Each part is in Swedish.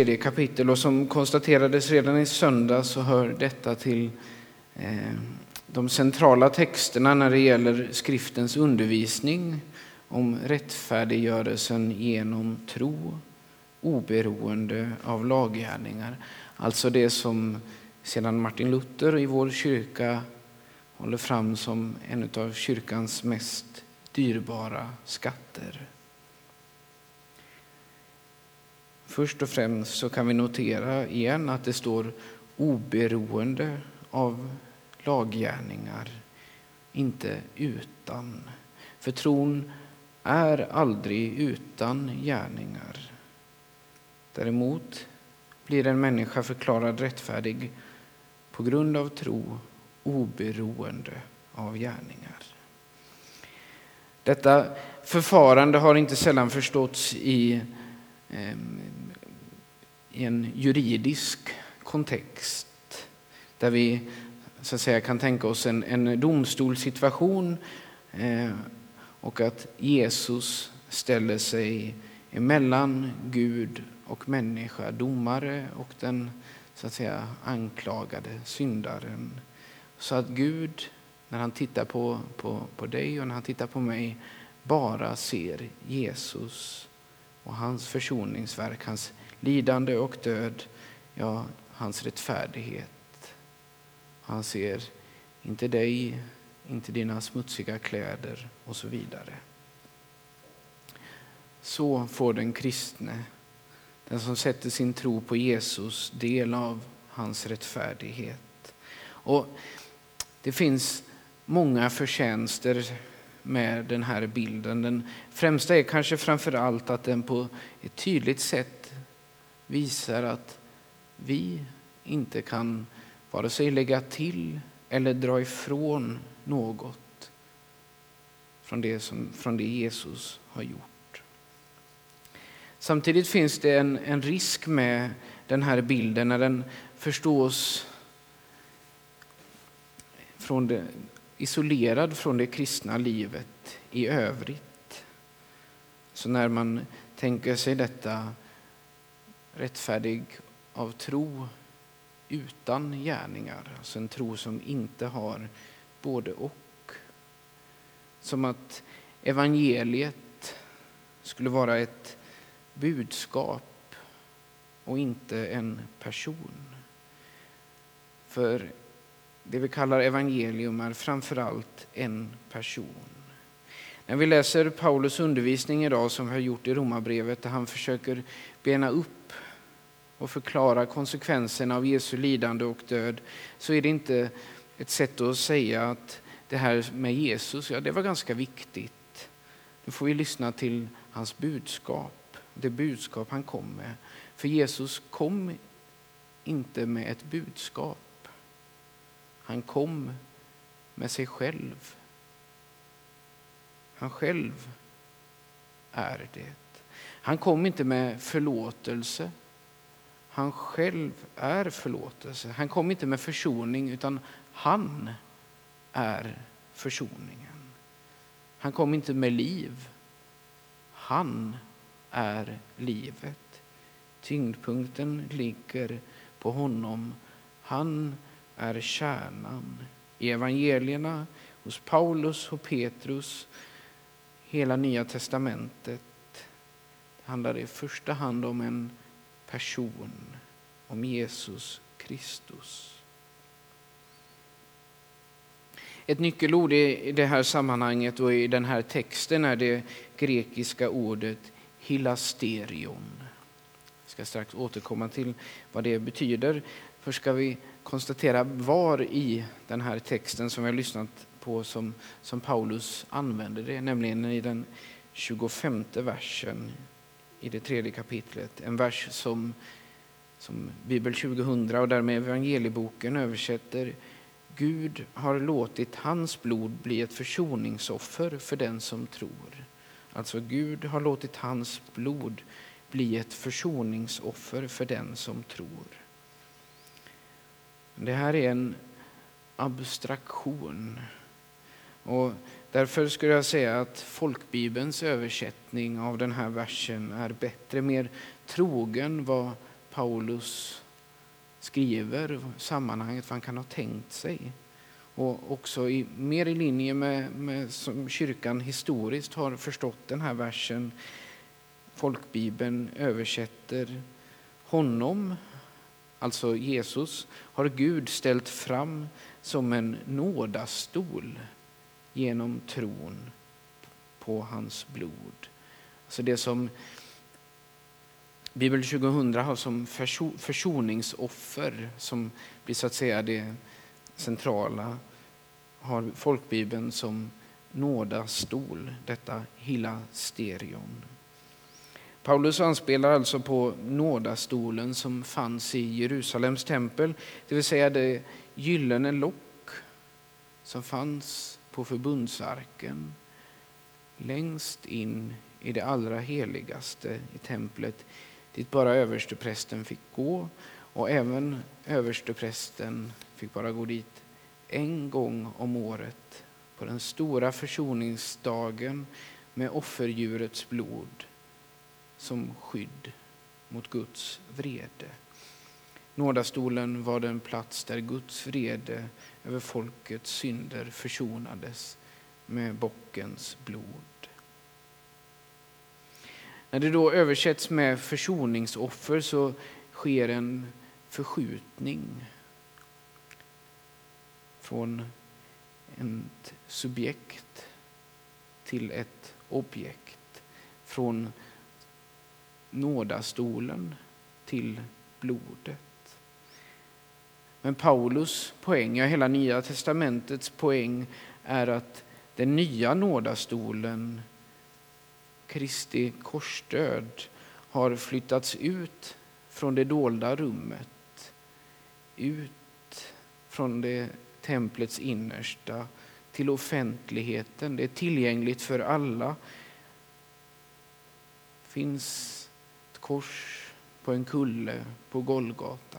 tredje kapitel och som konstaterades redan i söndag så hör detta till eh, de centrala texterna när det gäller skriftens undervisning om rättfärdiggörelsen genom tro oberoende av laggärningar. Alltså det som sedan Martin Luther i vår kyrka håller fram som en av kyrkans mest dyrbara skatter. Först och främst så kan vi notera igen att det står oberoende av laggärningar, inte utan. För tron är aldrig utan gärningar. Däremot blir en människa förklarad rättfärdig på grund av tro oberoende av gärningar. Detta förfarande har inte sällan förståtts i, ehm, i en juridisk kontext där vi så att säga, kan tänka oss en, en domstolssituation eh, och att Jesus ställer sig emellan Gud och människa, domare och den så att säga anklagade syndaren. Så att Gud, när han tittar på, på, på dig och när han tittar på mig, bara ser Jesus och hans försoningsverk, hans lidande och död, ja, hans rättfärdighet. Han ser inte dig, inte dina smutsiga kläder och så vidare. Så får den kristne, den som sätter sin tro på Jesus, del av hans rättfärdighet. Och det finns många förtjänster med den här bilden. Den främsta är kanske framför allt att den på ett tydligt sätt visar att vi inte kan vare sig lägga till eller dra ifrån något från det, som, från det Jesus har gjort. Samtidigt finns det en, en risk med den här bilden när den förstås från det, isolerad från det kristna livet i övrigt. Så när man tänker sig detta rättfärdig av tro utan gärningar, alltså en tro som inte har både och. Som att evangeliet skulle vara ett budskap och inte en person. För det vi kallar evangelium är framförallt en person. När vi läser Paulus undervisning idag som vi har gjort i Romarbrevet där han försöker bena upp och förklara konsekvenserna av Jesu lidande och död så är det inte ett sätt att säga att det här med Jesus, ja det var ganska viktigt. Nu får vi lyssna till hans budskap, det budskap han kom med. För Jesus kom inte med ett budskap. Han kom med sig själv. Han själv är det. Han kom inte med förlåtelse. Han själv är förlåtelse. Han kom inte med försoning, utan han är försoningen. Han kom inte med liv. Han är livet. Tyngdpunkten ligger på honom. Han är kärnan i evangelierna, hos Paulus och Petrus, hela Nya testamentet. handlar Det i första hand om en person, om Jesus Kristus. Ett nyckelord i det här sammanhanget och i den här texten är det grekiska ordet hilasterion. Jag ska strax återkomma till vad det betyder. Först ska vi konstatera var i den här texten som vi har lyssnat på som, som Paulus använder det, nämligen i den 25 versen i det tredje kapitlet. En vers som, som Bibel 2000 och därmed evangelieboken översätter Gud har låtit hans blod bli ett försoningsoffer för den som tror. Alltså Gud har låtit hans blod bli ett försoningsoffer för den som tror. Det här är en abstraktion. Och därför skulle jag säga att folkbibelns översättning av den här versen är bättre, mer trogen vad Paulus skriver sammanhanget, vad han kan ha tänkt sig. Och också i, mer i linje med, med som kyrkan historiskt har förstått den här versen. Folkbibeln översätter honom, alltså Jesus, har Gud ställt fram som en nådastol genom tron på hans blod. Alltså det som Bibel 2000 har som försoningsoffer, som blir så att säga det centrala, har folkbibeln som nådastol, detta hilasterion. Paulus anspelar alltså på nådastolen som fanns i Jerusalems tempel, det vill säga det gyllene lock som fanns på förbundsarken längst in i det allra heligaste i templet dit bara översteprästen fick gå och även översteprästen fick bara gå dit en gång om året på den stora försoningsdagen med offerdjurets blod som skydd mot Guds vrede. Nådastolen var den plats där Guds vrede över folkets synder försonades med bockens blod. När det då översätts med försoningsoffer så sker en förskjutning från ett subjekt till ett objekt. Från nådastolen till blodet. Men Paulus poäng, ja hela Nya testamentets poäng är att den nya nådastolen, Kristi korsdöd, har flyttats ut från det dolda rummet, ut från det templets innersta till offentligheten. Det är tillgängligt för alla. Det finns ett kors på en kulle på Golgata.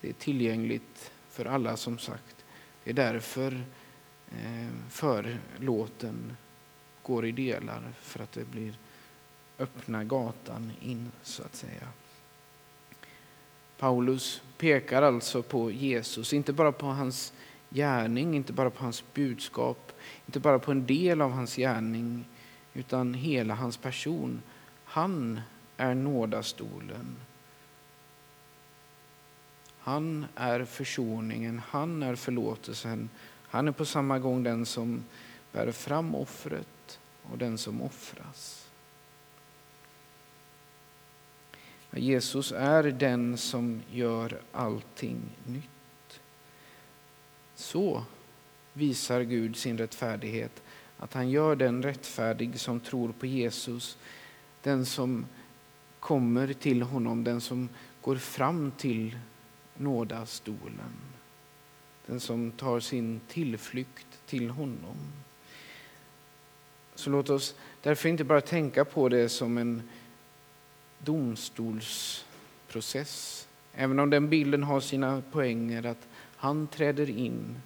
Det är tillgängligt för alla som sagt. Det är därför eh, förlåten går i delar, för att det blir öppna gatan in så att säga. Paulus pekar alltså på Jesus, inte bara på hans gärning, inte bara på hans budskap, inte bara på en del av hans gärning, utan hela hans person. Han är nådastolen. Han är försoningen, han är förlåtelsen. Han är på samma gång den som bär fram offret och den som offras. Jesus är den som gör allting nytt. Så visar Gud sin rättfärdighet, att han gör den rättfärdig som tror på Jesus, den som kommer till honom, den som går fram till nådastolen, den som tar sin tillflykt till honom. Så låt oss därför inte bara tänka på det som en domstolsprocess. Även om den bilden har sina poänger att han träder in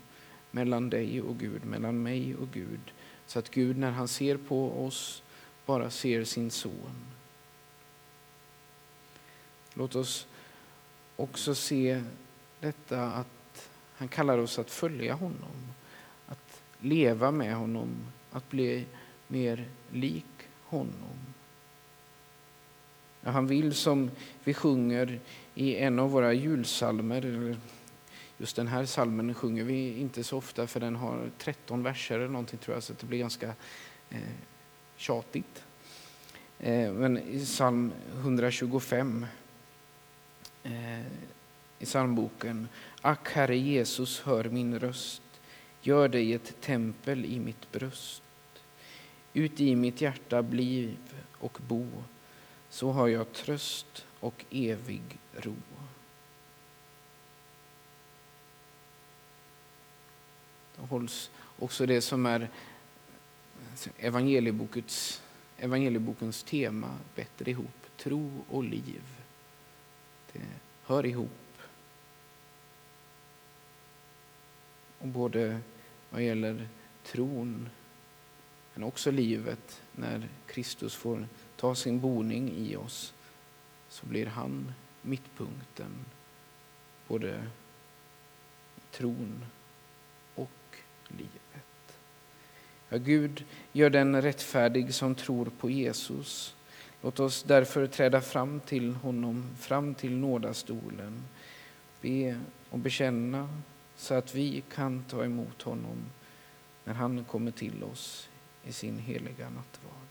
mellan dig och Gud, mellan mig och Gud. Så att Gud när han ser på oss bara ser sin son. Låt oss också se detta att han kallar oss att följa honom, att leva med honom, att bli mer lik honom. Ja, han vill som vi sjunger i en av våra julsalmer, just den här salmen sjunger vi inte så ofta för den har 13 verser eller någonting tror jag, så det blir ganska eh, tjatigt. Eh, men i psalm 125 Eh, i psalmboken. Ack, Herre Jesus, hör min röst. Gör dig ett tempel i mitt bröst. Ut i mitt hjärta bliv och bo så har jag tröst och evig ro. Då hålls också det som är eh, evangeliebokens, evangeliebokens tema bättre ihop. Tro och liv. Det hör ihop. Och både vad gäller tron men också livet när Kristus får ta sin boning i oss så blir han mittpunkten både tron och livet. Ja, Gud gör den rättfärdig som tror på Jesus. Låt oss därför träda fram till honom, fram till nådastolen, be och bekänna så att vi kan ta emot honom när han kommer till oss i sin heliga nattvard.